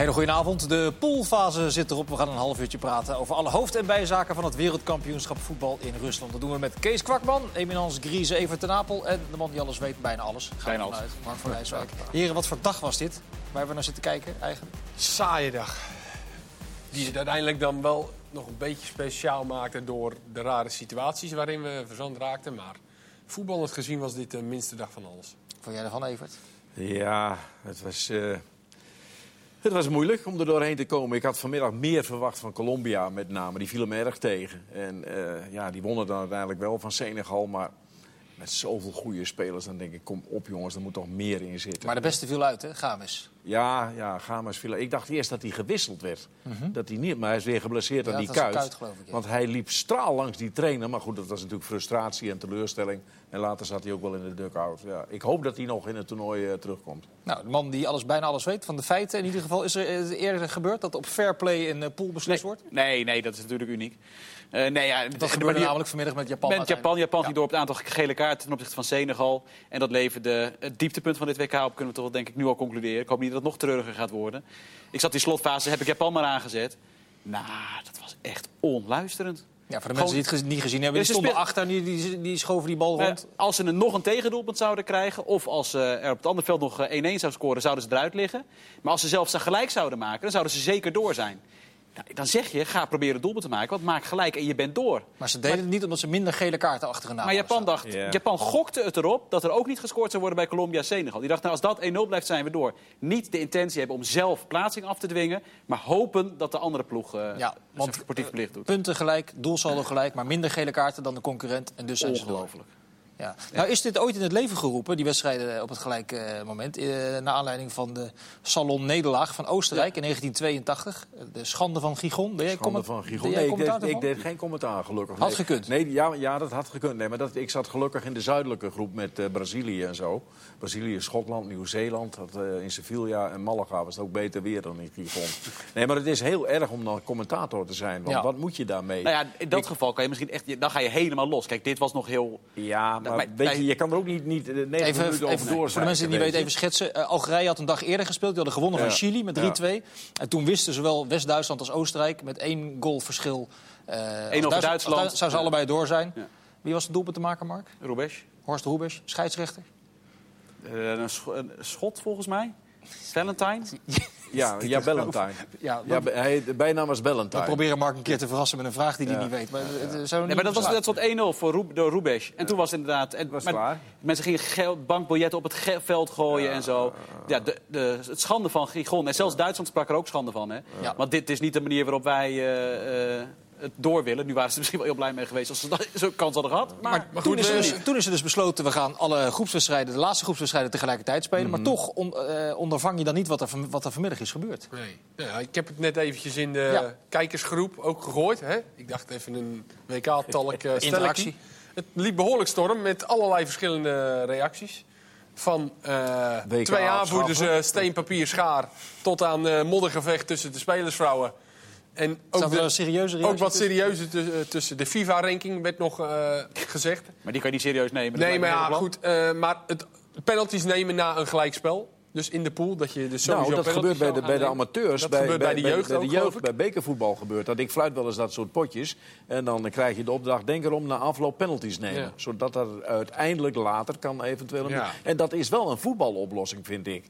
Hele goedenavond. De poolfase zit erop. We gaan een half uurtje praten over alle hoofd- en bijzaken van het wereldkampioenschap voetbal in Rusland. Dat doen we met Kees Kwakman, Eminence Grise, Evert ten Apel en de man die alles weet, bijna alles. Ga Bijna alles. uit, Mark van Rijswijk. Heren, wat voor dag was dit? Waar we naar zitten kijken eigenlijk? saaie dag. Die het uiteindelijk dan wel nog een beetje speciaal maakte door de rare situaties waarin we verzand raakten. Maar voetballend gezien was dit de minste dag van alles. Vond jij ervan, Evert? Ja, het was, eh, het was moeilijk om er doorheen te komen. Ik had vanmiddag meer verwacht van Colombia met name. Die vielen me erg tegen. En eh, ja, die wonnen dan uiteindelijk wel van Senegal. Maar met zoveel goede spelers, dan denk ik, kom op jongens, er moet toch meer in zitten. Maar de beste viel uit, hè? Games. Ja, ja, Gamas viel. Ik dacht eerst dat hij gewisseld werd. Dat hij niet, maar hij is weer geblesseerd Ja, aan die dat was een kuit. kuit, geloof ik, ja. Want hij liep straal langs die trainer. Maar goed, dat was natuurlijk frustratie en teleurstelling. En later zat hij ook wel in de dugout. Ja, ik hoop dat hij nog in het toernooi eh, terugkomt. Nou, de man die alles, bijna alles weet van de feiten in ieder geval. Is er eerder gebeurd dat op fair play een eh, pool beslist wordt? Nee, nee, dat is natuurlijk uniek. Eh, nee, ja, Dat de gebeurde manier- namelijk vanmiddag met Japan. Met. Japan. Japan Ja. ging door op het aantal gele kaarten ten opzichte van Senegal. En dat leverde het dieptepunt van dit WK op, kunnen we toch wel, denk ik nu al concluderen. Ik hoop niet dat het nog treuriger gaat worden. Ik zat in slotfase, heb ik Japan maar aangezet. Nou, dat was echt onluisterend. Ja, voor de mensen die het niet gezien hebben, die stonden achter en die, die, die schoven die bal Eh, rond. als ze een, nog een tegendoelpunt zouden krijgen... of als ze er op het andere veld nog eh, 1-1 zou scoren, zouden ze eruit liggen. Maar als ze zelfs ze gelijk zouden maken, dan zouden ze zeker door zijn. Nou, dan zeg je, ga proberen een doelpunt te maken, want maak gelijk en je bent door. Maar ze deden het niet omdat ze minder gele kaarten achter een naam Maar hadden Japan dacht, Ja. Japan gokte het erop dat er ook niet gescoord zou worden bij Colombia-Senegal. Die dacht, nou, als dat 1-0 blijft, zijn we door. Niet de intentie hebben om zelf plaatsing af te dwingen, maar hopen dat de andere ploeg eh Ja, zijn want sportief plicht doet. punten gelijk, doelsaldo gelijk, maar minder gele kaarten dan de concurrent. En dus zijn ze door. Ja. Nou is dit ooit in het leven geroepen, die wedstrijden op het gelijke eh, moment. Eh, naar aanleiding van de Salon-nederlaag van Oostenrijk in 1982. De schande van Gigon. Jij Schande comment- van Gigon. Nee, ik deed, ik geen commentaar, gelukkig. Had Nee. gekund. Nee, ja, ja, dat had gekund. Nee, maar dat, ik zat gelukkig in de zuidelijke groep met eh, Brazilië en zo. Brazilië, Schotland, Nieuw-Zeeland. Dat, eh, in Sevilla en Malaga was het ook beter weer dan in Gigon. Nee, maar het is heel erg om dan commentator te zijn. Want Ja. wat moet je daarmee? Nou ja, in dat Ik- geval kan je misschien echt, dan ga je helemaal los. Kijk, dit was nog heel... Ja, maar maar- weet je, je kan er ook niet, niet eh, 90 Even, minuten over even door voor de mensen die niet weten, even schetsen. Eh, Algerije had een dag eerder gespeeld. Die hadden gewonnen van Chili met Ja. 3-2. En toen wisten zowel West-Duitsland als Oostenrijk met één goal verschil. eh, als over Duitsland. Zouden ze allebei door zijn. Wie was de doelpunt te maken, Mark? Rubesch. Horst Roebers, scheidsrechter. Eh, een, een schot volgens mij. Valentine. Ja, ja. Ja, Ja, hij, de bijnaam was We Ballantine. proberen Mark een keer te verrassen met een vraag die hij Ja. niet weet. Maar, zou Nee, maar dat, was, dat stond 1-0 voor Roeb, door Rubesch. En toen was het inderdaad... En, Was maar klaar. Mensen gingen geld, bankbiljetten op het ge- veld gooien en zo. Ja, de, de, het schande van Gigon. En zelfs Duitsland sprak er ook schande van. Hè? Ja. Want dit is niet de manier waarop wij eh, eh, het door willen. Nu waren ze er misschien wel heel blij mee geweest als ze dat- zo'n kans hadden gehad. Maar, Maar, Maar toen, goed, is er eh, dus, toen is er dus besloten, we gaan alle groepswedstrijden, de laatste groepswedstrijden tegelijkertijd spelen. Maar toch on- eh, ondervang je dan niet wat er, van- wat er vanmiddag is gebeurd. Nee. Ja, ik heb het net eventjes in de Ja. kijkersgroep ook gegooid. Hè? Ik dacht even een WK-talk uh, Interactie. Het liep behoorlijk storm met allerlei verschillende reacties. Van eh, WK twee aanvoerders, eh, steen, papier, schaar... tot aan eh, moddergevecht tussen de spelersvrouwen. En ook, de- een serieuze ook wat serieuzer tussen, eh, tussen de FIFA-ranking werd nog eh, gezegd. maar die kan je niet serieus nemen. Dat Nee, maar ja, goed. eh, maar het penalties nemen na een gelijkspel. Dus in de pool, dat je dus sowieso Nou, dat gebeurt bij de, bij de amateurs. Dat bij, gebeurt bij de jeugd bij, de jeugd, bekervoetbal gebeurt dat. Ik fluit wel eens dat soort potjes. En dan krijg je de opdracht, denk erom, na afloop penalties nemen. Ja. Zodat er uiteindelijk later kan eventueel... een- Ja. En dat is wel een voetbaloplossing, vind ik.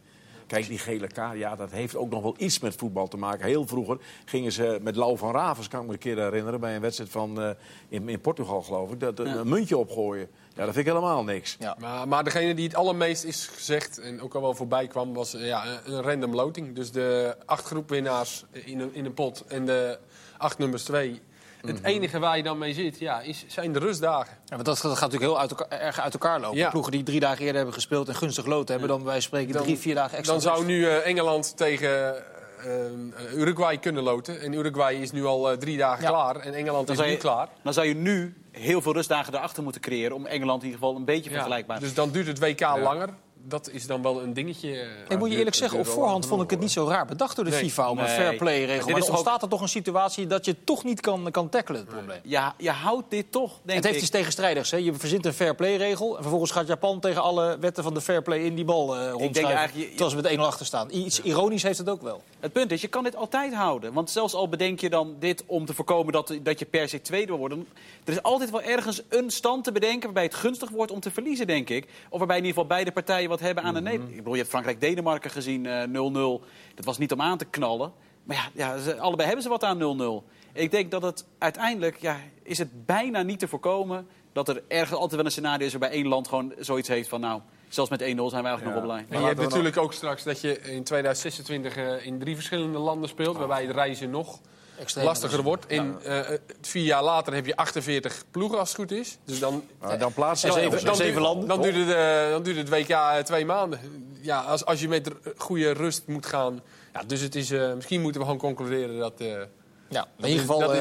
Kijk, die gele kaart, ja, dat heeft ook nog wel iets met voetbal te maken. Heel vroeger gingen ze met Lau van Ravens, kan ik me een keer herinneren... bij een wedstrijd van, eh, in, in Portugal, geloof ik, dat, een muntje opgooien. Ja, dat vind ik helemaal niks. Ja. Maar, maar degene die het allermeest is gezegd en ook al wel voorbij kwam, was eh, ja, een- een random loting. Dus de acht groepwinnaars in een, in een pot en de acht nummers twee. Het Mhm. enige waar je dan mee zit, ja, is, zijn de rustdagen. Ja, want dat, dat gaat natuurlijk heel uit elkaar, erg uit elkaar lopen. Ja. Ploegen die drie dagen eerder hebben gespeeld en gunstig lood hebben... dan wij spreken Dan- drie, vier dagen extra Dan zou nu eh, Engeland tegen eh, Uruguay kunnen loten. En Uruguay is nu al eh, drie dagen Ja. klaar en Engeland Dan is nu je, klaar. dan zou je nu heel veel rustdagen erachter moeten creëren... om Engeland in ieder geval een beetje vergelijkbaar Dus dan duurt het WK langer. Dat is dan wel een dingetje. eh, Ik moet je eerlijk zeggen, op voorhand vond ik het niet zo raar bedacht door de Nee. FIFA om een fair play regel. Maar toch ontstaat er toch een situatie dat je toch niet kan, kan tackelen, het probleem. Ja, je houdt dit toch, denk Het heeft ik. iets tegenstrijdigs. Hè? Je verzint een fair play regel en vervolgens gaat Japan tegen alle wetten van de fair play in die bal eh rondschuiven. eigenlijk, je- Terwijl ze met 1-0 achter staan. Iets ironisch heeft het ook wel. Het punt is, je kan dit altijd houden. Want zelfs al bedenk je dan dit om te voorkomen dat, dat je per se tweede wil worden... er is altijd wel ergens een stand te bedenken waarbij het gunstig wordt om te verliezen, denk ik. Of waarbij in ieder geval beide partijen wat hebben aan de Mhm. nee. Ik bedoel, je hebt Frankrijk-Denemarken gezien, eh, 0-0. Dat was niet om aan te knallen. Maar ja, ja ze- allebei hebben ze wat aan 0-0. Ik denk dat het uiteindelijk, ja, is het bijna niet te voorkomen... dat er ergens altijd wel een scenario is waarbij één land gewoon zoiets heeft van... nou, zelfs met 1-0 zijn we eigenlijk nog wel blij. En Maar je hebt natuurlijk ook straks dat je in 2026 eh, in drie verschillende landen speelt, waarbij het reizen nog Extreem. lastiger wordt. In, eh, eh, vier jaar later heb je 48 ploegen als het goed is. Dus dan, Nou, dan plaatsen En ze zeven- duurt- landen. Dan duurt, het, eh, dan duurt het WK twee maanden. Ja, als, als je met goede rust moet gaan. Ja, dus het is, eh, misschien moeten we gewoon concluderen dat. eh, Ja, in ieder geval.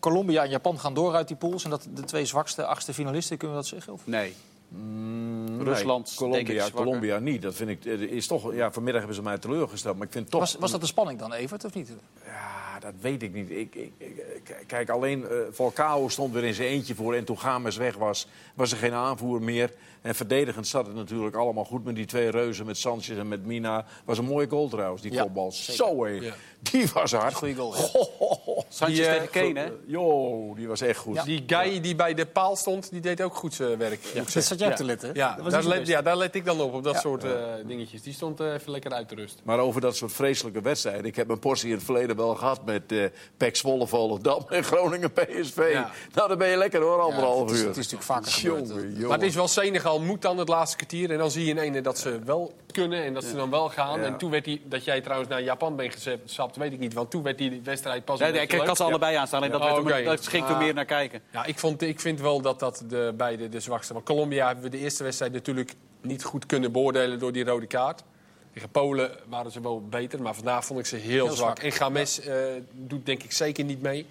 Colombia en Japan gaan door uit die pools. En dat de twee zwakste achtste finalisten, kunnen we dat zeggen? Of? Nee. Nee, Rusland, Colombia. Colombia niet. Dat vind ik, is toch, ja, vanmiddag hebben ze mij teleurgesteld. Maar ik vind toch... Was, was dat de spanning dan, Evert, of niet? Ja, dat weet ik niet. Ik, ik, kijk, alleen eh Falcao stond weer in zijn eentje voor. En toen Games weg was, was er geen aanvoer meer. En verdedigend zat het natuurlijk allemaal goed met die twee reuzen. Met Sanchez en met Mina. Was een mooie goal trouwens, die Ja, kopbal. zeker. Zo hé. Ja. Die was hard. Goeie goal. Sanchez Die, eh, tegen Kane, hè? Jo, die was echt goed. Ja. die guy die bij de paal stond, die deed ook goed zijn werk. Dat zat jij te letten. Ja, daar let, ja, daar let ik dan op, op dat Ja. soort eh, dingetjes. Die stond eh, even lekker uit te rust. Maar over dat soort vreselijke wedstrijden. Ik heb een portie in het verleden wel gehad met eh PEC Zwolle, Volendam en Groningen PSV. Ja. Nou, dan ben je lekker hoor, Ja, anderhalf het is, uur. het is natuurlijk vaker gebeurd. Jongen, jongen. Maar het is wel Senegal moet dan het laatste kwartier. En dan zie je in ene dat ze wel kunnen en dat ze dan wel gaan. Ja. En toen werd die, dat jij trouwens naar Japan bent gestapt, weet ik niet. Want toen werd die wedstrijd pas Nee, nee, ik kan ze allebei aanstaan. Alleen dat, Ja. werd Oh, oké. dat ging toen Ah. meer naar kijken. Ja, ik, vond, ik vind wel dat dat de beide de zwakste. Maar Colombia hebben we de eerste wedstrijd natuurlijk niet goed kunnen beoordelen door die rode kaart. Tegen Polen waren ze wel beter, maar vandaag vond ik ze heel, Heel zwak. zwak. En Games eh, doet denk ik zeker niet mee.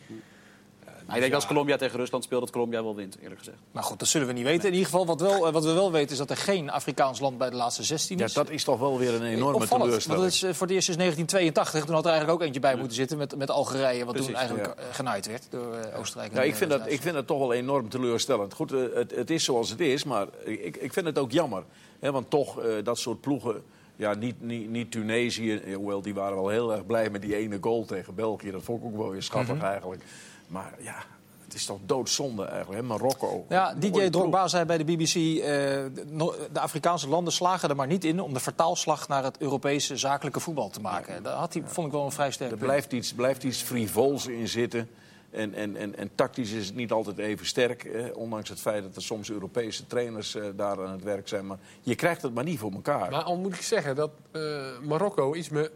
Maar ik denk als Colombia tegen Rusland speelt, dat Colombia wel wint, eerlijk gezegd. Maar goed, dat zullen we niet weten. In ieder geval, wat, wel, eh, wat we wel weten is dat er geen Afrikaans land bij de laatste 16 Ja, is. dat is toch wel weer een enorme Opvallend, want teleurstelling. dat is eh, voor het eerst sinds 1982. Toen had er eigenlijk ook eentje bij moeten zitten met, met Algerije. Wat toen eigenlijk eh, genaaid werd door eh, Oostenrijk. Ja, ik, vind eh, dat, ik vind dat toch wel enorm teleurstellend. Goed, eh, het, het is zoals het is, maar ik, ik vind het ook jammer. Hè, want toch, eh, dat soort ploegen... Ja, niet, niet, niet Tunesië, hoewel die waren wel heel erg blij met die ene goal tegen België. Dat vond ik ook wel weer schattig Mhm. eigenlijk. Maar ja, het is toch doodzonde eigenlijk. Hè? Marokko. Ja, DJ. Drogba zei bij de BBC... eh, de, Afrikaanse landen slagen er maar niet in... om de vertaalslag naar het Europese zakelijke voetbal te maken. Daar had hij, vond ik wel een vrij sterk Er blijft iets, blijft iets frivols in zitten. En, en, en, en tactisch is het niet altijd even sterk. Eh, ondanks het feit dat er soms Europese trainers eh, daar aan het werk zijn. Maar je krijgt het maar niet voor elkaar. Maar al moet ik zeggen dat eh, Marokko is me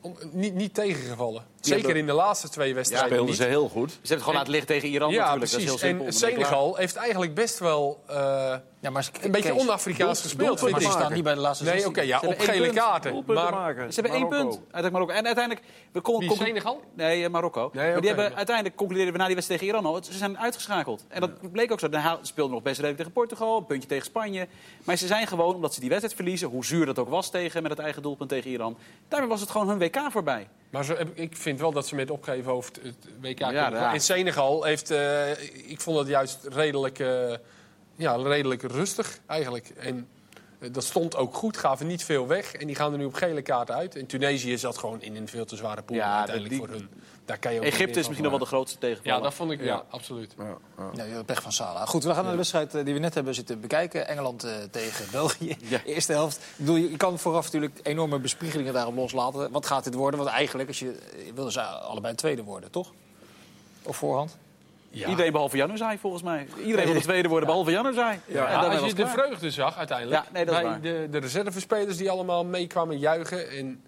on- niet, niet tegengevallen. Zeker hebben- in de laatste twee wedstrijden speelden niet. ze heel goed. Ze hebben het gewoon laten liggen tegen Iran Ja, natuurlijk. Dat is precies. heel simpel. en. Senegal heeft eigenlijk best wel eh, Ja, maar een beetje on-Afrikaans gespeeld, vind Maar ik. ze staan niet bij de laatste Nee, 16. oké, ja, Ze op hebben één gele punt. kaarten. Maar. Ze hebben één punt uit Marokko. En uiteindelijk... We kon, wie, Senegal? Nee, Marokko. maar die hebben, uiteindelijk concludeerden we na die wedstrijd tegen Iran al. Ze zijn uitgeschakeld. En dat bleek ook zo. Daarna speelden nog best redelijk tegen Portugal. Een puntje tegen Spanje. Maar ze zijn gewoon, omdat ze die wedstrijd verliezen... hoe zuur dat ook was tegen met het eigen doelpunt tegen Iran... daarmee was het gewoon hun WK voorbij. Maar ze, ik vind wel dat ze met opgeven hoofd het WK Ja. En Senegal heeft, eh, ik vond het juist redelijk, eh, ja, redelijk rustig eigenlijk. En eh, dat stond ook goed, gaven niet veel weg. En die gaan er nu op gele kaarten uit. En Tunesië zat gewoon in een veel te zware pool Ja, uiteindelijk die- voor hun. Daar kan je ook niet Egypte is misschien nog wel de grootste tegenvaller. Ja, dat vond ik, ja, Ja. absoluut. Ja, ja. Pech van Sala. Goed, we gaan naar de wedstrijd eh, die we net hebben zitten bekijken. Engeland eh, tegen België. Ja. Eerste helft. Ik bedoel, je kan vooraf natuurlijk enorme bespiegelingen daarop loslaten. Wat gaat dit worden? Want eigenlijk, als je, je wilden ze allebei tweede worden, toch? Op voorhand? Ja. Iedereen behalve Januzaj, volgens mij. Iedereen wil de tweede worden, behalve Januzaj. Ja, Ja, En als je het de klaar. vreugde zag uiteindelijk Ja, nee, dat bij de, de reservespelers die allemaal meekwamen juichen. En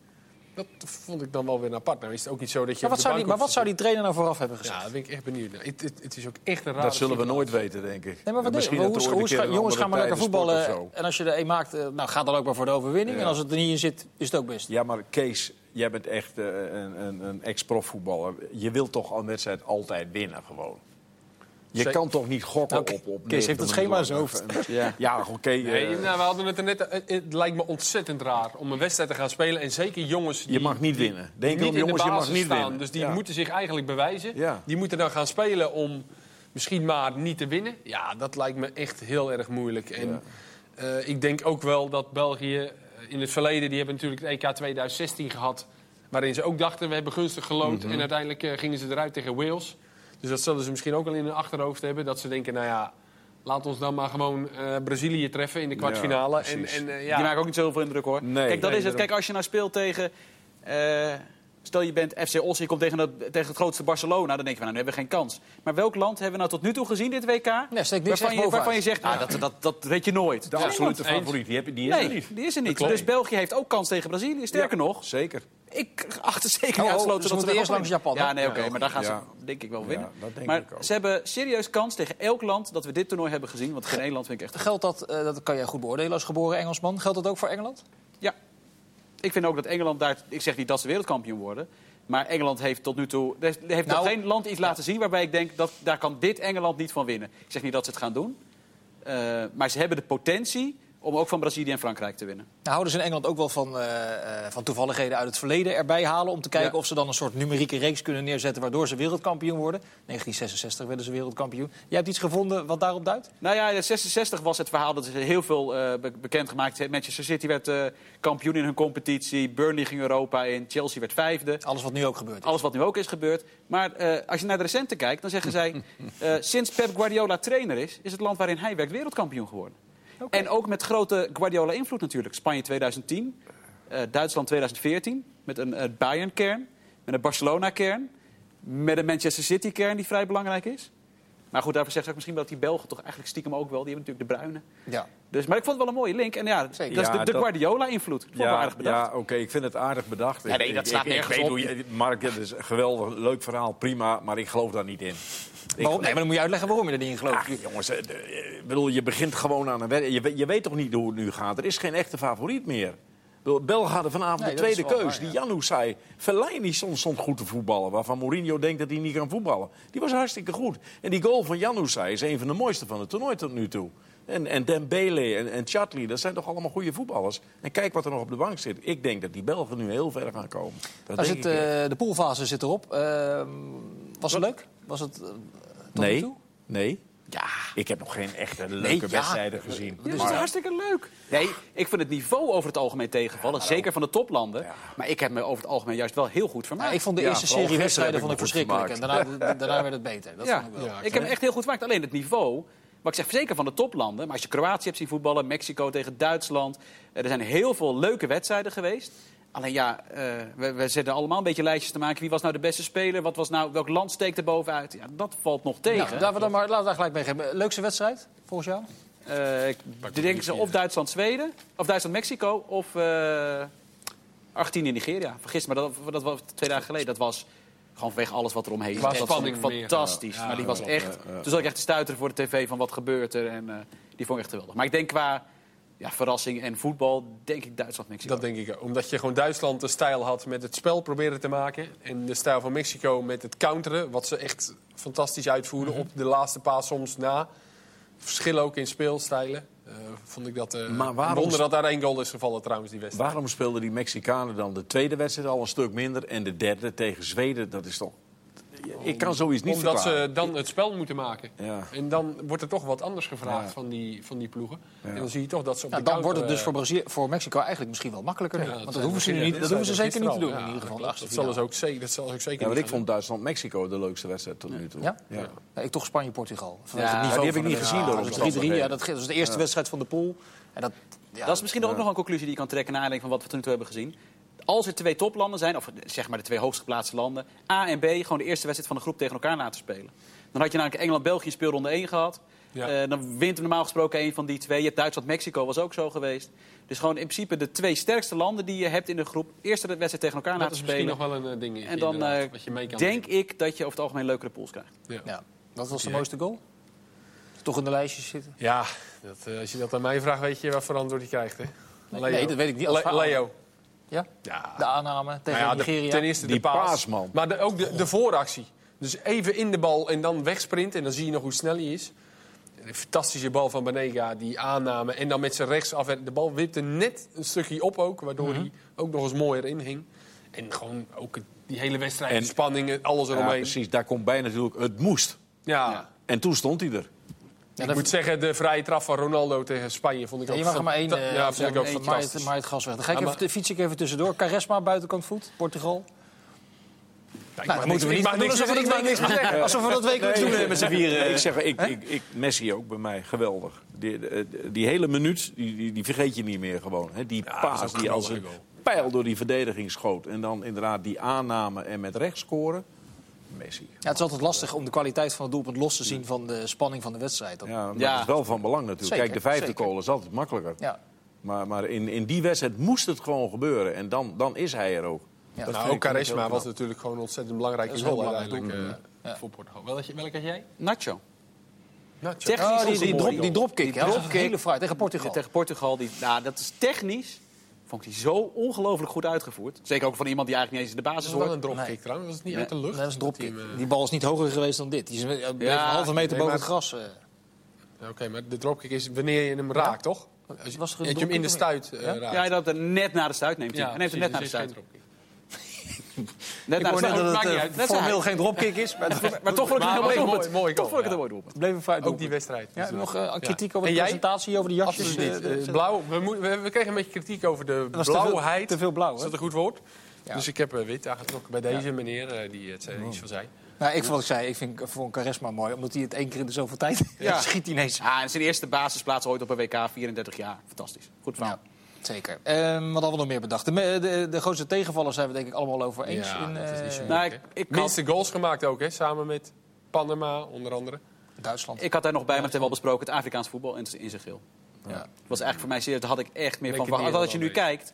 dat vond ik dan wel weer apart. Nou is het ook niet zo dat je Maar wat, zou die, maar wat zou die trainer nou vooraf hebben gezegd? Ja, daar ben ik echt benieuwd. Het, het, het is ook echt een raar. Dat zullen we nooit weten, denk ik. Nee, maar wat Misschien dat Hoe, hoe, een jongens, gaan maar lekker voetballen. of zo. En als je er een maakt, eh, nou, ga dan ook maar voor de overwinning. Ja. En als het er niet in zit, is het ook best. Ja, maar Kees, jij bent echt eh, een, een, een ex-profvoetballer. Je wilt toch al een wedstrijd altijd winnen, gewoon. Je kan toch niet gokken Oké, op, op Kees heeft het 90 schema in zijn minuten hoofd. lang. Ja. Ja, oké. eh, Nee, nou, we hadden het er net. Het, het lijkt me ontzettend raar om een wedstrijd te gaan spelen. En zeker jongens die je mag niet winnen. Denk niet om jongens, de je mag niet staan. winnen. Dus die Ja. moeten zich eigenlijk bewijzen. Ja. Die moeten dan gaan spelen om misschien maar niet te winnen. Ja, dat lijkt me echt heel erg moeilijk. En eh, ik denk ook wel dat België eh, in het verleden... die hebben natuurlijk het EK 2016 gehad... waarin ze ook dachten, we hebben gunstig gelood. Mhm. En uiteindelijk eh, gingen ze eruit tegen Wales. Dus dat zullen ze misschien ook al in hun achterhoofd hebben. Dat ze denken, nou ja... Laat ons dan maar gewoon eh, Brazilië treffen in de kwartfinale. en, en, eh, Die ja, maken ook niet zoveel indruk hoor. Nee. Kijk, dat Nee, is het. Kijk, als je nou speelt tegen. eh, stel je bent FC Os, je komt tegen, dat, tegen het grootste Barcelona. Dan denk je van, nou, nu hebben we geen kans. Maar welk land hebben we nou tot nu toe gezien dit WK? Nee, waarvan, je, waarvan je zegt, ah, dat, dat, dat weet je nooit. De absolute favoriet, die, heb, die is er Nee, niet. die is er niet. Dus België heeft ook kans tegen Brazilië. Sterker Ja, nog, Zeker. ik achter zeker Oh, oh, dus dat we ze er eerst langs Japan, Ja, nee, oké, maar daar gaan ja. ze denk ik wel Ja, winnen. dat denk maar ik ook. ze hebben serieus kans tegen elk land dat we dit toernooi hebben gezien. Want geen één land vind ik echt Geldt dat, eh, dat kan jij goed beoordelen als geboren Engelsman. Geldt dat ook voor Engeland? Ik vind ook dat Engeland daar... Ik zeg niet dat ze wereldkampioen worden. Maar Engeland heeft tot nu toe... Heeft nog Nou, geen land iets laten zien waarbij ik denk... dat daar kan dit Engeland niet van winnen. Ik zeg niet dat ze het gaan doen. Eh, maar ze hebben de potentie om ook van Brazilië en Frankrijk te winnen. Nou, houden ze in Engeland ook wel van, eh, eh, van toevalligheden uit het verleden erbij halen... om te kijken Ja. of ze dan een soort numerieke reeks kunnen neerzetten... waardoor ze wereldkampioen worden. 1966 werden ze wereldkampioen. Jij hebt iets gevonden wat daarop duidt? Nou ja, in 66 was het verhaal dat ze heel veel be- bekendgemaakt. Manchester City werd kampioen in hun competitie. Burnley ging Europa in. Chelsea werd vijfde. Alles wat nu ook gebeurt. is. Alles wat nu ook is gebeurd. Maar als je naar de recente kijkt, dan zeggen zij... sinds Pep Guardiola trainer is, is het land waarin hij werkt wereldkampioen geworden. En ook met grote Guardiola-invloed natuurlijk. Spanje 2010, eh, Duitsland 2014, met een eh, Bayern-kern, met een Barcelona-kern... met een Manchester City-kern die vrij belangrijk is. Maar goed, daarvoor zegt ze ook misschien dat die Belgen toch eigenlijk stiekem ook wel... die hebben natuurlijk de bruine. Ja. Dus, maar ik vond het wel een mooie link. En ja, Zeker. dat is de, Ja, de dat- Guardiola-invloed. Vond ik wel aardig bedacht. Ja, oké, ik vind het aardig bedacht. Ja, nee, Ik- dat ik- slaat ik- ik nergens weet op. hoe je- Mark, het is een geweldig, leuk verhaal, prima, maar ik geloof daar niet in. Waarom? Nee, maar dan moet je uitleggen waarom je er niet in gelooft. Ach, jongens, eh, eh, bedoel, je begint gewoon aan een wedstrijd. Je, weet- je weet toch niet hoe het nu gaat? Er is geen echte favoriet meer. Ik bedoel, België hadden vanavond Nee, de dat is tweede wel keus. waar, Die ja. Janus zei, Fellaini stond, stond goed te voetballen. Waarvan Mourinho denkt dat hij niet kan voetballen. Die was hartstikke goed. En die goal van Janus is een van de mooiste van het toernooi tot nu toe. En, en Dembele en, en Chatli, dat zijn toch allemaal goede voetballers. En kijk wat er nog op de bank zit. Ik denk dat die Belgen nu heel ver gaan komen. Dat Daar denk zit, ik echt. eh, de poolfase zit erop. Ehm, was het leuk? Was het eh, tot nu nee, toe? nee. Ja. Ik heb nog geen echte leuke ja. wedstrijden gezien. Ja, dat is hartstikke leuk. Nee, ik vind het niveau over het algemeen tegenvallen. zeker van de toplanden. Maar ik heb me over het algemeen juist wel heel goed Ja, vermaakt. ik vond de eerste serie wedstrijden vond ik verschrikkelijk. En daarna, daarna werd het beter. Dat ja, vond ik wel. ik heb me echt heel goed vermaakt. Alleen het niveau. Maar ik zeg zeker van de toplanden. Maar als je Kroatië hebt zien voetballen, Mexico tegen Duitsland. eh, Er zijn heel veel leuke wedstrijden geweest. Alleen ja, eh, we, we zitten allemaal een beetje lijstjes te maken. Wie was nou de beste speler? Wat was nou, welk land steekt er bovenuit? Ja, dat valt nog tegen. Nou, laten we dan maar, laten we daar gelijk mee geven. Leukste wedstrijd, volgens jou? Eh, ik denk ze of Duitsland-Zweden, of Duitsland-Mexico, of eh Argentinië-Nigeria. Vergis me, dat, dat was twee dagen geleden. Dat was gewoon vanwege alles wat er omheen zat. Dat vond ik fantastisch. Ja, maar die was echt... Toen zat ik echt te stuiteren voor de tv van wat gebeurt er. En eh, die vond ik echt geweldig. Maar ik denk qua ja, verrassing en voetbal, denk ik Duitsland-Mexico. Dat denk ik ook. Omdat je gewoon Duitsland de stijl had met het spel proberen te maken. En de stijl van Mexico met het counteren. Wat ze echt fantastisch uitvoerden op de laatste paas soms na. Verschillen ook in speelstijlen. Eh, vond ik dat... eh Maar waarom- een wonder dat daar één goal is gevallen trouwens, die wedstrijd. Waarom speelden die Mexicanen dan de tweede wedstrijd al een stuk minder en de derde tegen Zweden? Dat is toch. Ik kan zoiets niet Omdat verklaren. ze dan het spel moeten maken. Ja. En dan wordt er toch wat anders gevraagd Ja. van, die, van die ploegen. En dan zie je toch dat ze op Ja, de dan wordt het dus eh, voor, Brazilië, voor Mexico eigenlijk misschien wel makkelijker. nu. Want dat hoeven ze, niet, dat hoeven ze zeker niet te doen in ieder geval. Achtste dat ze finale. ook zeker, dat ze ook zeker Ja, maar ik vond Duitsland-Mexico de leukste wedstrijd tot nu toe. Ja? Ja. Ja, ik toch Spanje-Portugal. Ja, die heb ik niet gezien dat ons is 3-3. afstand Ja, heen. dat, dat is de eerste wedstrijd van de pool. En dat, ja, dat is misschien ook nog een conclusie die je kan trekken naar aanleiding van wat we tot nu toe hebben gezien. Als er twee toplanden zijn, of zeg maar de twee hoogst geplaatste landen, A en B gewoon de eerste wedstrijd van de groep tegen elkaar laten spelen. Dan had je namelijk Engeland-België speelronde 1 gehad. Ja. Eh, dan wint normaal gesproken een van die twee. Je hebt Duitsland-Mexico was ook zo geweest. Dus gewoon in principe de twee sterkste landen die je hebt in de groep. Eerste wedstrijd tegen elkaar Dat laten is misschien spelen. nog wel een eh, ding. En dan eh, wat je mee kan denk ik dat je over het algemeen leukere pools krijgt. Ja. ja. Wat was de Ja. mooiste goal? Toch in de lijstjes zitten? Ja, dat, als je dat aan mij vraagt, weet je wat voor antwoord je krijgt. Hè? Nee, nee, dat weet ik niet. Als Le-. Leo. Ja? Ja. De aanname tegen Nou ja, de- Nigeria. ten eerste Die de paas. Maar de- ook de, de vooractie. Dus even in de bal en dan wegsprint. En dan zie je nog hoe snel hij is. Een fantastische bal van Banega, die aanname. En dan met zijn rechtsaf. De bal wipte net een stukje op ook. Waardoor Mhm. hij ook nog eens mooier inhing. En gewoon ook het- die hele wedstrijd, En- de spanning, alles Ja, eromheen. precies. Daar komt bij natuurlijk, het moest. Ja. En toen stond hij er. Ik dat- moet zeggen, de vrije traf van Ronaldo tegen Spanje vond ik ook je mag er maar één. eh, Ja, vond ik ook van fantastisch. Maait- Maait gas weg. Dan ga ik Ja, even, maar- fiets ik even tussendoor. Caresma, buitenkant voet, Portugal. Ja, ik Nou, mag dan moeten we niet ik mag doen niks alsof we zeggen, ik dat niks Alsof we dat wekelijks doen eh, met z'n vieren. ik zeg, ik, ik, ik, Messi ook bij mij, geweldig. Die, die, die hele minuut, die, die, die vergeet je niet meer gewoon. Hè? Die paas die als een pijl door die verdediging schoot. En dan inderdaad die aanname en met rechts scoren. Messi. Ja, het is altijd lastig om de kwaliteit van het doelpunt los te zien van de spanning van de wedstrijd. Dat- Ja, maar Ja. dat is wel van belang natuurlijk. Zeker, Kijk, de vijfde zeker. goal is altijd makkelijker. Ja. Maar, maar in, in die wedstrijd moest het gewoon gebeuren. En dan, dan is hij er ook. Ja. Nou, ook Charisma was knap. natuurlijk gewoon ontzettend belangrijke Dat is heel belangrijk eh, voor Portugal. Welke, welke had jij? Nacho. Nacho. Technisch Oh, die, drop, die dropkick. Die ja, dat was dropkick. een hele fraai tegen Portugal. Tegen Portugal, die, nou, dat is technisch. Vond ik die zo ongelooflijk goed uitgevoerd. Zeker ook van iemand die eigenlijk niet eens in de basis Dat was wel hoort. een dropkick Nee. trouwens. Was het niet Nee, uit de lucht? nee, dat een Die bal is niet hoger geweest dan dit. Die is een, halve meter nee, boven het gras. eh. ja, Oké, maar de dropkick is wanneer je hem raakt, toch? Als je, Was een dat je hem in de dropkick stuit eh, Ja? raakt. Ja, dat er net na de stuit neemt hij. hij neemt hem net na de stuit. Net Ik de hoor net dat het eh, formeel geen dropkick is. Maar toch vond ik het een mooi mooi Toch vond ik het een mooi doelpunt. bleef een vrij Ook die wedstrijd. Ja, nog eh, kritiek over de presentatie, over de jasjes. Absoluut niet. eh, blauw, we, kregen een beetje kritiek over de blauwheid. te veel blauw, Is dat een goed woord? Dus ik heb eh, wit aangetrokken bij deze meneer eh, die het iets van zei. Nou, ik vond ik zei, ik vind voor een charisma mooi, omdat hij het één keer in de zoveel tijd Ja. schiet hij ineens. Ja, en zijn eerste basisplaats ooit op een WK, 34 jaar. Fantastisch. Goed verhaal. Ja, zeker. Ehm, wat hadden we nog meer bedacht? De, de, de grootste tegenvallers zijn we denk ik allemaal over eens. Ja, in dat is eh, Nou, ik- ik Minste goals gemaakt ook, hè? Samen met Panama, onder andere. Duitsland. Ik had daar nog bij, maar dat hebben we al besproken, het Afrikaans voetbal in, in zijn geel. ja. Dat was eigenlijk voor mij serieus, daar had ik echt meer van verwacht. als je nu wel, kijkt,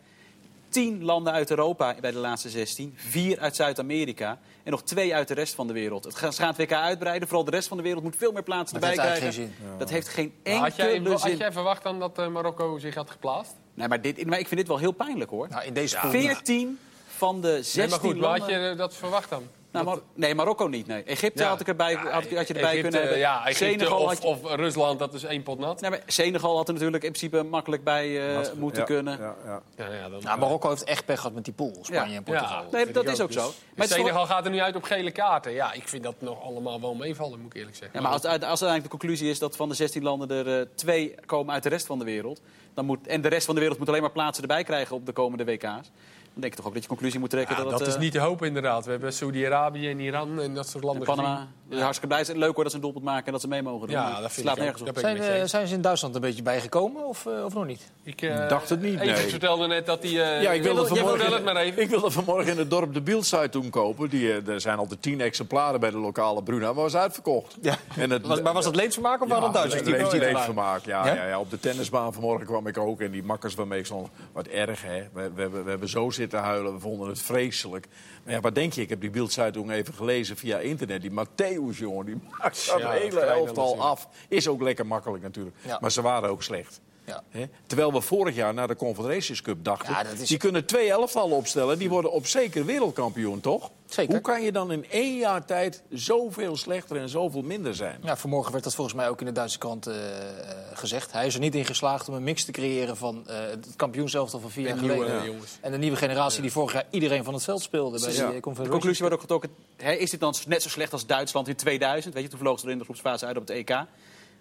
tien landen uit Europa bij de laatste 16, vier uit Zuid-Amerika en nog twee uit de rest van de wereld. Het gaat, ze gaan het WK uitbreiden, vooral de rest van de wereld moet veel meer plaatsen erbij heeft krijgen. Dat heeft geen Maar had, jij, enkele had zin. jij verwacht dan dat eh, Marokko zich had geplaatst? Nee, maar, dit, maar ik vind dit wel heel pijnlijk hoor. Nou, in deze pool. 14 van de 16 Nee, maar goed, maar had je eh, dat verwacht dan? Nou, Mar- nee, Marokko niet. Nee. Egypte Ja. had, ik erbij, had, had je erbij Egypte, kunnen hebben. Ja, Egypte Senegal of, had je- of Rusland, dat is één pot nat. Nee, maar Senegal had er natuurlijk in principe makkelijk bij eh, moeten Ja, kunnen. Ja, ja. Ja, ja, dan, Nou, Marokko heeft echt pech gehad met die pool, Spanje Ja. en Portugal. Ja. Nee, vind dat is ook zo. Dus- Maar Senegal gaat er nu uit op gele kaarten. Ja, ik vind dat nog allemaal wel meevallen, moet ik eerlijk zeggen. Ja, maar als, als uiteindelijk de conclusie is dat van de 16 landen er eh, twee komen uit de rest van de wereld. Dan moet, en de rest van de wereld moet alleen maar plaatsen erbij krijgen op de komende WK's. Dan denk ik toch ook dat je conclusie moet trekken Ja, dat, dat het, is niet te hopen inderdaad. We hebben Saudi-Arabië en Iran en dat soort landen Panama. gezien. Dus hartstikke blij zijn. Leuk hoor dat ze een doelpunt maken en dat ze mee mogen doen. Ja, Maar dat vind slaat ik ook. nergens op. Zijn, zijn ze in Duitsland een beetje bijgekomen of, eh, of nog niet? Ik eh, dacht het niet, nee. vertelde net dat hij... eh, Ja, ik wilde, vanmorgen, het maar even. ik wilde vanmorgen in het dorp de Bieldzeitung kopen. Die, er zijn altijd tien exemplaren bij de lokale Bruna, maar was uitverkocht. Ja. En het, Was, maar was dat leedvermaak of waren dat Duitsers? die leefvermaak, ja, Ja? ja? Ja, Op de tennisbaan vanmorgen kwam ik ook. En die makkers waarmee ik stond, wat erg hè. We, we hebben zo zitten huilen, we vonden het vreselijk. Maar ja, wat denk je? Ik heb die Bieldzeitung even gelezen via internet. Die Matthäus, jongen, die maakt dat Ja, hele elftal af. Is ook lekker makkelijk natuurlijk. Ja. Maar ze waren ook slecht. Ja. Hè? Terwijl we vorig jaar naar de Confederations Cup dachten... Ja, dat is- die kunnen twee elftallen opstellen. Die worden op zeker wereldkampioen, toch? Zeker. Hoe kan je dan in één jaar tijd zoveel slechter en zoveel minder zijn? Ja, vanmorgen werd dat volgens mij ook in de Duitse krant eh, eh, gezegd. Hij is er niet in geslaagd om een mix te creëren van eh, het kampioenselftal van vier jaar nieuwe geleden. En de nieuwe generatie die vorig jaar iedereen van het veld speelde bij Ja. de De De Confederations conclusie wordt ook getrokken. Hè, is dit dan net zo slecht als Duitsland in 2000? Weet je, toen vlogen ze er in de groepsfase uit op het EK.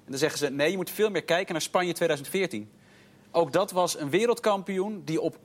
En dan zeggen ze, nee, je moet veel meer kijken naar Spanje 2014. Ook dat was een wereldkampioen die op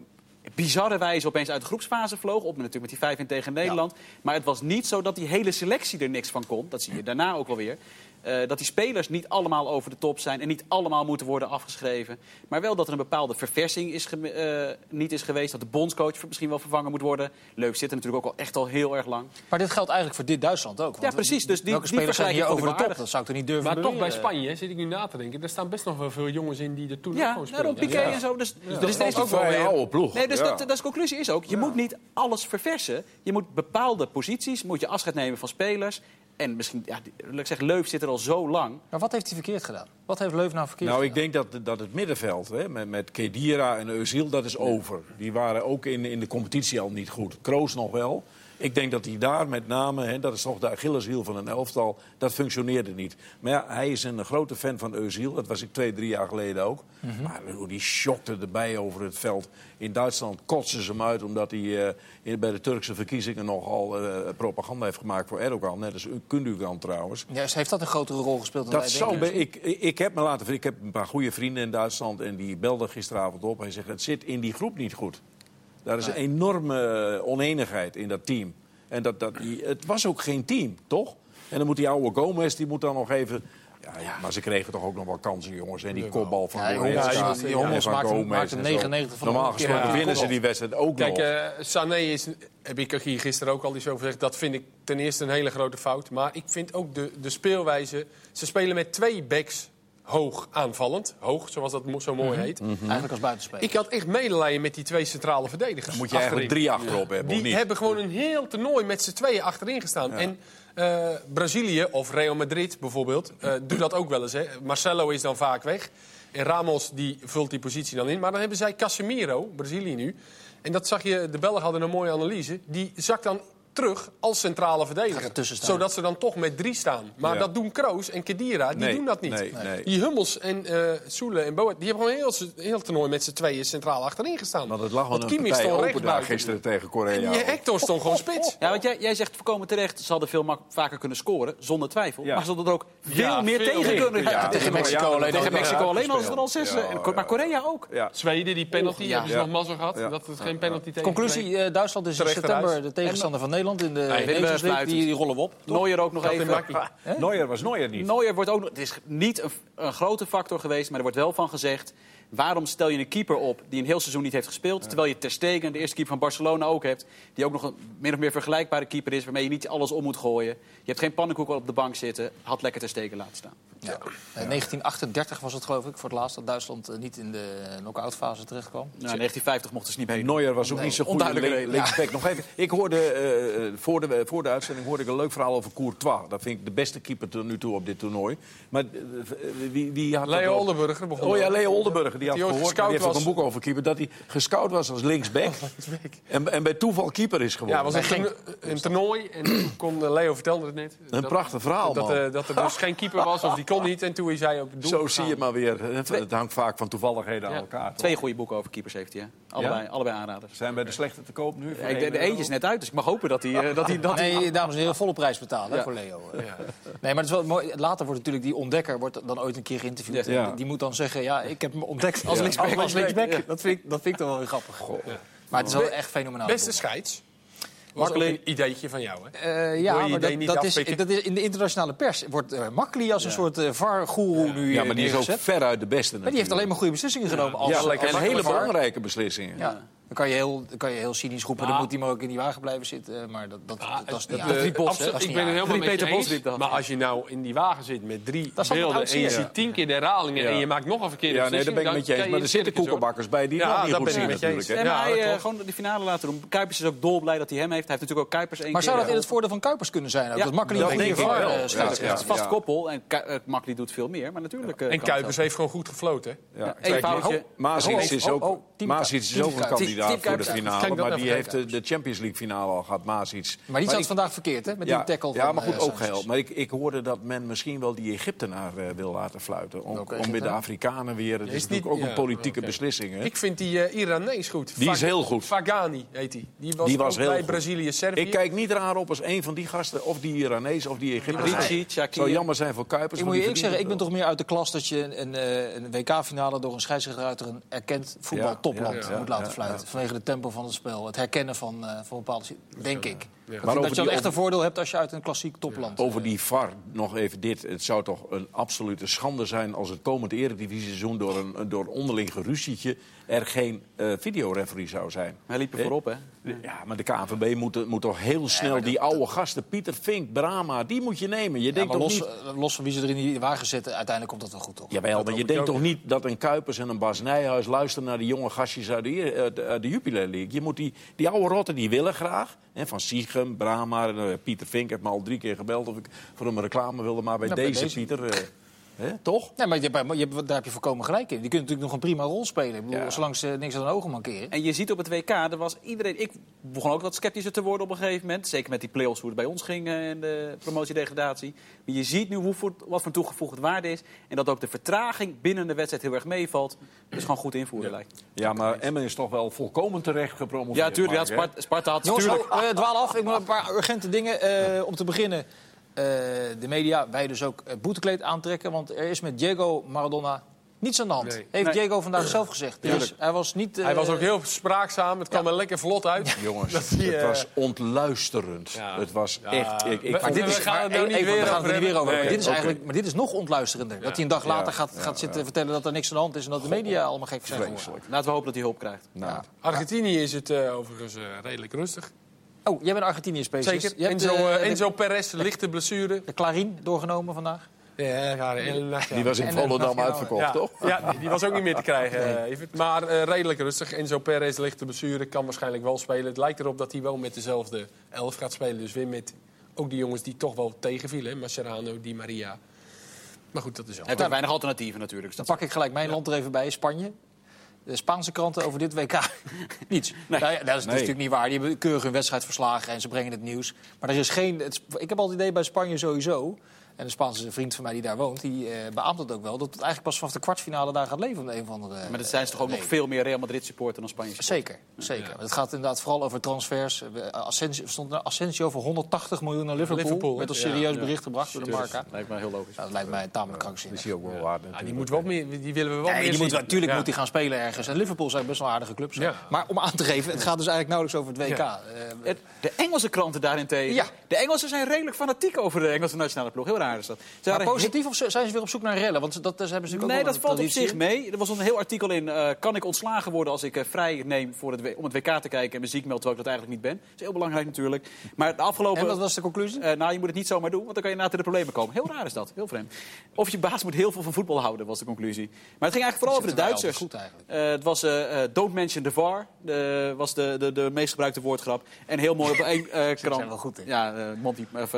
bizarre wijze opeens uit de groepsfase vloog. Op natuurlijk met die 5 in tegen Nederland. Maar het was niet zo dat die hele selectie er niks van kon. Dat zie je daarna ook wel weer. Eh, dat die spelers niet allemaal over de top zijn en niet allemaal moeten worden afgeschreven. Maar wel dat er een bepaalde verversing is ge- eh, niet is geweest. Dat de bondscoach misschien wel vervangen moet worden. Leuk zit er natuurlijk ook al echt al heel erg lang. Maar dit geldt eigenlijk voor dit Duitsland ook. want Ja, precies. Dus die- welke die spelers zijn hier over de top? Dat zou ik er niet durven Maar toch bij. Spanje zit ik nu na te denken. Er staan best nog wel veel jongens in die er toen ook Ja, gewoon spelen. daarom Piqué Ja. en zo. Dus, dat er is steeds ook wel oude ploeg. Nee, dus Ja. dat, dat is de conclusie is ook. Je moet niet alles verversen. Je moet bepaalde posities, moet je afscheid nemen van spelers. En misschien, ja, ik zeggen, Leuf zit er al zo lang. Maar wat heeft hij verkeerd gedaan? Wat heeft Leuf nou verkeerd Nou, ik gedaan? denk dat, dat het middenveld hè, met, met Kedira en Özil, dat is over. Die waren ook in, in de competitie al niet goed. Kroos nog wel. Ik denk dat hij daar met name, hè, dat is toch de Achilleshiel van een elftal, dat functioneerde niet. Maar ja, hij is een grote fan van Özil. Dat was ik twee, drie jaar geleden ook. Maar hoe die shockte erbij over het veld. In Duitsland kotsen ze hem uit omdat hij eh, in- bij de Turkse verkiezingen nogal eh, propaganda heeft gemaakt voor Erdogan. Net als Kundugan trouwens. Ja, heeft dat een grotere rol gespeeld dan Dat wij zou denken? ik, ik heb me laten ik heb een paar goede vrienden in Duitsland en die belden gisteravond op. Hij zegt: het zit in die groep niet goed. Daar is een enorme oneenigheid in dat team. En dat, dat, die- het was ook geen team, toch? En dan moet die oude Gomez, die moet dan nog even. Ja, maar ze kregen toch ook nog wel kansen, jongens. En die kopbal van Ja, die die Gomez maakte en 99 zo. van de Normaal gesproken Ja, winnen ze die wedstrijd ook Kijk, nog. eh Sané is, heb ik hier gisteren ook al iets over gezegd. Dat vind ik ten eerste een hele grote fout. Maar ik vind ook de, de speelwijze. Ze spelen met twee backs hoog aanvallend. Hoog, zoals dat zo mooi heet. Eigenlijk als buitenspeler. Ik had echt medelijden met die twee centrale verdedigers. Dan moet je eigenlijk drie achterop hebben, of Die niet? hebben gewoon een heel toernooi met z'n tweeën achterin gestaan. En eh, Brazilië, of Real Madrid bijvoorbeeld, eh doet dat ook wel eens. Hè. Marcelo is dan vaak weg. En Ramos die vult die positie dan in. Maar dan hebben zij Casemiro, Brazilië nu. En dat zag je, de Belgen hadden een mooie analyse. Die zakt dan terug als centrale verdediger. Zodat ze dan toch met drie staan. Maar Ja. dat doen Kroos en Kedira, die Nee, doen dat niet. nee, nee. Die Hummels en eh Soele en Boat, die hebben gewoon heel, heel toernooi met z'n tweeën centraal achterin gestaan. Want het lag wel een partij stond open recht daar gisteren tegen En Korea. die Hector stond gewoon spits. Ja, want jij, jij zegt voorkomen terecht, ze hadden veel mak- vaker kunnen scoren, zonder twijfel. Ja. Maar ze hadden er ook veel Ja, meer veel tegen meer. kunnen. Ja, tegen Mexico alleen Tegen. Mexico alleen al is er al zes. En. Maar Korea ook. Ja. Zweden, die penalty, hebben ze nog mazzel gehad. Dat het geen penalty tegen Conclusie, eh, Duitsland is in september de tegenstander van Nederland in de Nations League. fluiten. Die, die rollen we op. Neuer ook nog even. Neuer was Neuer niet. Neuer wordt ook nog, het is niet een, een grote factor geweest, maar er wordt wel van gezegd... waarom stel je een keeper op die een heel seizoen niet heeft gespeeld... terwijl je Ter Stegen, de eerste keeper van Barcelona, ook hebt... die ook nog een min of meer vergelijkbare keeper is... waarmee je niet alles om moet gooien. Je hebt geen pannenkoek op de bank zitten. Had lekker Ter Stegen laten staan. Ja. Eh, 1938 was het geloof ik voor het laatst dat Duitsland eh, niet in de knock-out fase terecht kwam. Nou, in 1950 mochten ze niet mee. Neuer was ook Nee, niet zo goed. onduidelijke reden. linksback. Nog even. Ik hoorde eh, eh, voor, de, voor de uitzending hoorde ik een leuk verhaal over Courtois. Dat vind ik de beste keeper tot nu toe op dit toernooi. Maar wie, wie had dat Leo? Oldenburger begon. Oh ja, Leo Oldenburger. Die had Die gehoord, die heeft gescout ook een boek over keeper. Dat hij gescout was als linksback. en, en bij toeval keeper is geworden. Ja, was een, toerno- een toernooi. En toen kon, Leo vertelde het net. Een prachtig verhaal, dat, man. dat er dus geen keeper was of die kon niet. En toen is hij ook het doel Zo gegaan. zie je maar weer. Het hangt vaak van toevalligheden aan elkaar. toch? Twee goede boeken over keepers heeft hij. Hè? Allebei, allebei aanraders. Zijn bij de slechte te koop nu? ik- de, de eentje is net uit, dus ik mag hopen dat hij... eh, dat hij, dat hij- Nee, dames en heren, volle prijs betalen voor Leo. Nee, maar het is wel mooi. Later wordt natuurlijk die ontdekker wordt dan ooit een keer geïnterviewd. Ja. Die, moet dan zeggen, ja, ik heb hem ontdekt als Ja. linksback. Als linksback. Ja. Dat, vind ik, dat vind ik toch wel weer grappig. Maar het is wel echt fenomenaal. Beste scheids. Makkelijk. een ideetje van jou, hè? Eh, ja, je maar dat, is, dat is in de internationale pers wordt uh, Makkeli als een soort uh, VAR-goeroe nu Ja, maar die is ook veruit de beste Maar die heeft alleen maar goede beslissingen genomen. Als, Ja, als en hele VAR. belangrijke beslissingen. Dan kan je heel, dan kan je heel cynisch roepen, dan Maar- moet hij maar ook in die wagen blijven zitten. Maar dat, dat, dat, dat is niet Eh, Dat ik ben het aan. helemaal eens. dat. Maar als je nou in die wagen zit met drie Dat beelden en je ziet tien keer de herhalingen Ja. en je maakt nog een verkeerde Ja, nee, daar beslissing, ben ik met je eens. dan Maar er zitten hoor. koekenbakkers bij die Ja, dat niet dat goed ben ik zien met je eens. natuurlijk. maar dat eh, gewoon de finale laten doen. Kuipers is ook dolblij dat hij hem heeft. Hij heeft natuurlijk ook Kuipers één Maar keer zou dat in het geholpen. voordeel van Kuipers kunnen zijn? Dat Makkeli dat een denk ik wel. Eh, ja. Het is vast koppel en eh, Makkeli doet veel meer. Maar natuurlijk... eh, En Kuipers heeft gewoon goed gefloten. hè? Ja. Eén foutje. Maasic is ook, een Kuipers. Kandidaat voor de finale. dat Maar die heeft de, de Champions League finale al gehad, Maasic. Maar die zat ik- vandaag verkeerd, hè? Met ja, die tackle ja, van, maar goed, eh, ook geheel. Maar ik, ik hoorde dat men misschien wel die Egyptenaar eh, wil laten fluiten. Om, weer de Egyptenaar? Afrikanen weer. Het is, Is natuurlijk ook een politieke beslissing. Hè? Ik vind die eh Iranees goed. Die is heel goed. Fagani heet hij. Die was, Die was ook heel bij goed. Brazilië-Servië. Ik kijk niet raar op als een van die gasten, of die Iranees of die Egyptenaren. Ricci, Het Shaqiri. zou jammer zijn voor Kuipers. Ik moet je zeggen, ik ben toch meer uit de klas dat je een, een WK-finale door een scheidsrechter uit een erkend voetbaltopland Ja, ja, ja, moet laten fluiten. Vanwege de tempo van het spel, het herkennen van, eh, van bepaalde... Denk ik. Ja. Dat, Maar over dat je dan echt over- een voordeel hebt als je uit een klassiek topland... Over die VAR nog even dit. Het zou toch een absolute schande zijn als het komend eredivisie-seizoen door een, door een onderling geruzietje er geen eh videoreferee zou zijn. Hij liep er Hè? voorop, hè? Ja, maar de KNVB moet, moet toch heel snel die oude gasten, Pieter Vink, Brama, die moet je nemen. Je Ja, denkt maar toch los, niet... eh, los van wie ze er in die wagen zetten, uiteindelijk komt dat wel goed, toch? Jawel, maar je ik denkt toch niet dat een Kuipers en een Bas Nijhuis luisteren naar die jonge gastjes uit de, eh, de, uit de Jupiler League. Je moet die, die oude rotten, die willen graag. Hè, van Siegem, Brahma, en, eh, Pieter Vink heeft me al drie keer gebeld of ik voor hem een reclame wilde. Maar bij Ja, bij deze, deze. Pieter, eh, Hè? Toch? Nee, maar je, daar heb je volkomen gelijk in. Die kunnen natuurlijk nog een prima rol spelen. Ik bedoel, Ja. zolang ze niks aan de ogen mankeren. En je ziet op het WK, er was iedereen. Ik begon ook wat sceptischer te worden op een gegeven moment. Zeker met die play-offs hoe het bij ons ging eh, en de promotie-degradatie. Maar je ziet nu hoe, wat voor toegevoegde waarde is. En dat ook de vertraging binnen de wedstrijd heel erg meevalt. Dus gewoon goed invoeren lijkt. Ja, maar Emmen is toch wel volkomen terecht gepromoveerd. Ja, tuurlijk. Ja, Mark? Sparta, Sparta had Jongens, tuurlijk. oh, eh, dwaal af. Ik moet een paar urgente dingen. Eh, om te beginnen, de media, wij dus ook het boetekleed aantrekken. Want er is met Diego Maradona niets aan de hand. Nee. Heeft Nee. Diego vandaag zelf gezegd. Dus hij was niet... eh, Hij was ook heel spraakzaam. Het kwam er lekker vlot uit. Jongens, het eh, was ontluisterend. Ja. Het was Ja, echt... Ik, ik Maar dit is, We gaan het nou niet weer gaan over het er niet weer over. hebben. maar, dit is eigenlijk, maar dit is nog ontluisterender. Dat hij een dag later gaat, gaat zitten vertellen dat er niks aan de hand is... en dat de media allemaal gek zijn. Laten we hopen dat hij hulp krijgt. Nou, Argentinië is het eh, overigens eh, redelijk rustig. Oh, jij bent Argentinië specialist. Zeker. Je hebt Enzo, eh, de- Enzo Perez, lichte blessure. de Clarín doorgenomen vandaag. Ja, ja, ja. die was in eh, Volendam uitverkocht, ja, toch? Ja, die, die was ook niet meer te krijgen, eh. Maar eh, redelijk rustig. Enzo Perez lichte blessure, kan waarschijnlijk wel spelen. Het lijkt erop dat hij wel met dezelfde elf gaat spelen. Dus weer met ook die jongens die toch wel tegenvielen. Mascherano, Di Maria. Maar goed, dat is al. Heeft ook weinig alternatieven natuurlijk. Dus Dan pak ik gelijk mijn land er even bij, Spanje. De Spaanse kranten over dit WK. Niets. Nou ja, dat is Nee. natuurlijk niet waar. Die hebben keurig hun wedstrijd verslagen en ze brengen het nieuws. Maar er is geen. Het, ik heb altijd het idee bij Spanje sowieso. En een Spaanse vriend van mij die daar woont, die eh beaamt het ook wel. Dat het eigenlijk pas vanaf de kwartfinale daar gaat leven om de een of andere. maar dat zijn ze toch ook nog veel meer Real Madrid supporter dan Spanje supporter. Zeker, zeker. Het gaat inderdaad vooral over transfers. Asensio, er stond een Asensio voor 180 miljoen naar Liverpool. Liverpool, werd als serieus Ja. bericht gebracht door de Marca. lijkt me heel logisch. Nou, dat lijkt mij tamelijk Dat krankzinnig. is hij ook wel waard Ja, natuurlijk. die, moet wel meer, die willen we wel Nee, meer die moet, zien. natuurlijk Ja. moet hij gaan spelen ergens. En Liverpool zijn best wel aardige clubs. Ja. Maar om aan te geven, het gaat dus eigenlijk nauwelijks over het WK. Eh, De Engelse kranten daarentegen. Ja. De Engelsen zijn redelijk fanatiek over de Engelse nationale ploeg. Heel raar is dat. Ze maar positief of zijn ze weer op zoek naar rellen? Want dat, dat hebben ze natuurlijk Nee, ook dat valt op zich mee. Er was een heel artikel in. eh, kan ik ontslagen worden als ik eh, vrij neem voor het, om het WK te kijken en me ziek meld terwijl ik dat eigenlijk niet ben? Dat is heel belangrijk natuurlijk. Maar de afgelopen. En wat was de conclusie? Eh, nou, je moet het niet zomaar doen, want dan kan je na in de problemen komen. Heel raar is dat, heel vreemd. Of je baas moet heel veel van voetbal houden, was de conclusie. Maar het ging eigenlijk vooral over de Duitsers. goed eigenlijk. Het was Don't Mention the VAR, was de, de, de meest gebruikte woordgrap. En heel mooi op één krant. zijn wel goed in. Ja, Monty, of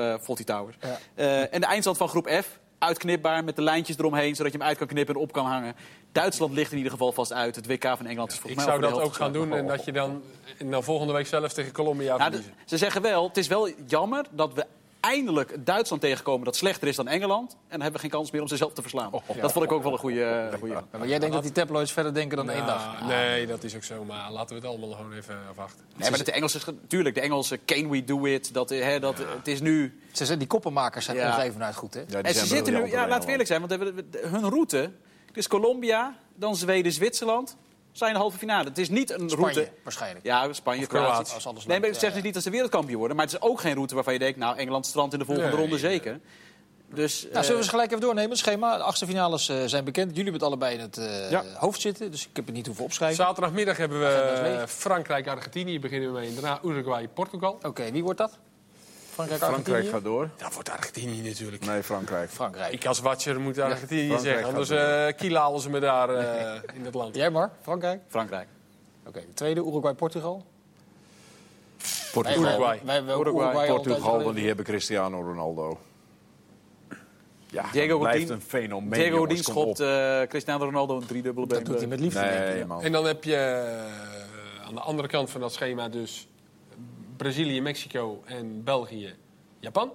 Towers. Ja. En de eindstand van groep F, uitknipbaar met de lijntjes eromheen, zodat je hem uit kan knippen en op kan hangen. Duitsland ligt in ieder geval vast uit. Het WK van Engeland is volgens Ik mij zou over de dat ook gaan doen en dat je dan, en dan volgende week zelf tegen Colombia Nou, verliezen. ze zeggen wel, het is wel jammer dat we eindelijk Duitsland tegenkomen dat slechter is dan Engeland. En dan hebben we geen kans meer om ze zelf te verslaan. Dat vond ik ook wel een goede... eh, goede. Maar jij denkt dat die tabloids verder denken dan één dag? Nee, dat is ook zo. Maar laten we het allemaal gewoon even afwachten. Nee, maar de Engelse, natuurlijk, de Engelse can we do it. Dat, eh, hè, dat, Het is nu... Ze zijn, die koppenmakers zijn Ja. ongevenenuit goed, hè? Ja, En ze zitten nu, ja, laten we eerlijk zijn, want we hebben- we- hun route, het is Colombia, dan Zweden, Zwitserland, zijn de halve finale. Het is niet een Spanje, route. waarschijnlijk. Ja, Spanje, Kroatië. Als alles Nee, maar ik zeg dus niet dat ze wereldkampioen worden, maar het is ook geen route waarvan je denkt, nou, Engeland strandt in de volgende Nee, ronde nee. zeker. Dus, Nou, zullen we eh, eens gelijk even doornemen? Het schema. De achtste finales eh, zijn bekend. Jullie het allebei in het eh, Ja. hoofd zitten. Dus ik heb het niet hoeven opschrijven. Zaterdagmiddag hebben we leeg. Frankrijk, Argentinië beginnen we mee. Daarna Uruguay, Portugal. Oké, wie wordt dat? Frankrijk, Frankrijk gaat door. Dat wordt Argentinië natuurlijk. Nee, Frankrijk. Frankrijk. Ik als watcher moet Argentinië zeggen. Anders uh, kielalen ze me daar eh, in het land. Jij maar, Frankrijk? Frankrijk. Oké, de tweede, Uruguay, Portugal. Wij- Uruguay. Wij Uruguay, Portugal want die hebben Cristiano Ronaldo. Ja, Diego dat blijft Godin- een fenomeen. Diego Godin schopt op. eh, Cristiano Ronaldo een driedubbele Dat doet hij met liefde. Nee. En dan heb je aan de andere kant van dat schema dus Brazilië, Mexico en België, Japan.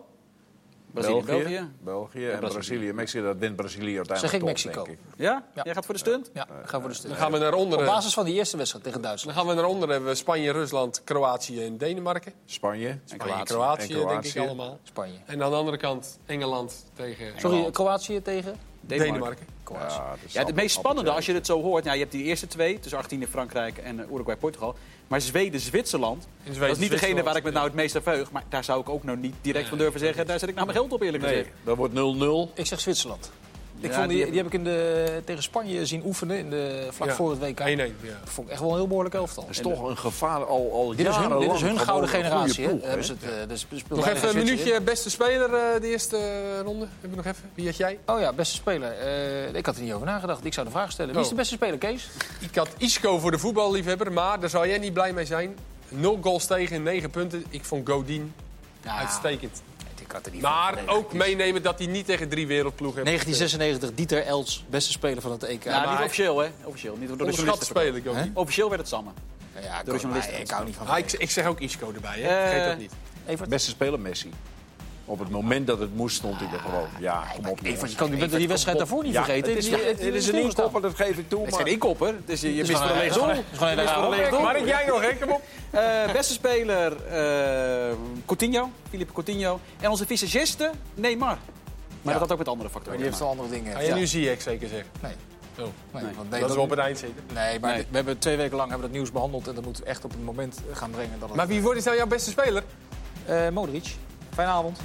Brazilië, België, België. België en Brazilië. Brazilië. Mexico, dat wint Brazilië uiteindelijk Zeg ik toch, Mexico. denk ik. Ja? Ja. Jij gaat voor de stunt? Ja, gaan voor de Dan stunt. gaan we naar onder. Op basis van die eerste wedstrijd tegen Duitsland. Dan gaan we naar onder hebben we Spanje, Rusland, Kroatië en Denemarken. Spanje. En Spanje, Kroatië. Kroatië, En denk ik Kroatië. allemaal. Spanje. En aan de andere kant Engeland tegen Sorry. Kroatië tegen? Denemarken. Ja, het meest spannende als je het zo hoort, ja, je hebt die eerste twee, tussen Argentinië, Frankrijk en eh, Uruguay, Portugal. Maar Zweden, Zwitserland, Zweden, dat is niet degene waar ik me nou het meest aan verheug. Maar daar zou ik ook nou niet direct van durven zeggen, daar zet ik nou mijn geld op eerlijk Nee, gezegd. dat wordt 0-0. Ik zeg Zwitserland. Ik Ja, vond die, die heb ik in de, tegen Spanje zien oefenen in de, vlak Ja, voor het WK. 1-1. Ja. Dat vond ik echt wel een heel behoorlijk elftal. Dat is toch een gevaar al, al Dit is hun, jarenlang dit is hun gouden generatie. ploeg, het, eh, dus Nog even een minuutje beste speler eh, de eerste eh, ronde. Hebben we nog even? Wie had jij? Oh ja, beste speler. Ik had er niet over nagedacht. Ik zou de vraag stellen. Wie is de Oh. beste speler, Kees? Ik had Isco voor de voetballiefhebber, maar daar zou jij niet blij mee zijn. Nul goals tegen, negen punten. Ik vond Godin Ja, uitstekend. Er niet Maar van. ook meenemen dat hij niet tegen drie wereldploegen heeft 1996, Dieter Els, beste speler van het EK. Ja, maar niet officieel, hè? Officieel. Niet door de journalisten. speel ik ook Hè? niet. Officieel werd het samen. ja, door de journalisten ik hou niet van. Ah, ik, ik zeg ook Isco erbij, hè? Eh, Vergeet dat niet. Evert? Beste speler Messi. Op het moment dat het moest, stond hij er gewoon. Ja, kom op. Jongens. je kan die, die wedstrijd daarvoor niet Ja, vergeten. Het is, Die- het die- is die- een die- inkopper, dat geef ik toe. Het is Maar geen inkopper. Dus je, je Het is mist gewoon een leeg doel. het is gewoon een Je mist voor een leeg doel. Mark, jij nog, hè? Kom op. Eh, beste speler uh, Coutinho, Philippe Coutinho. En onze visagiste Neymar. Maar dat had ook met andere factoren. Die te heeft wel andere dingen. Ga je nu zie ik zeker zeggen. Nee. Oh. Nee, Nee. want nee, dat is wel op het eind zitten. Nee, maar Nee. we hebben twee weken lang hebben we dat nieuws behandeld. En dat moeten we echt op het moment gaan brengen. Dat het, Maar wie wordt nou jouw beste speler? Eh, Modric. Fijne avond.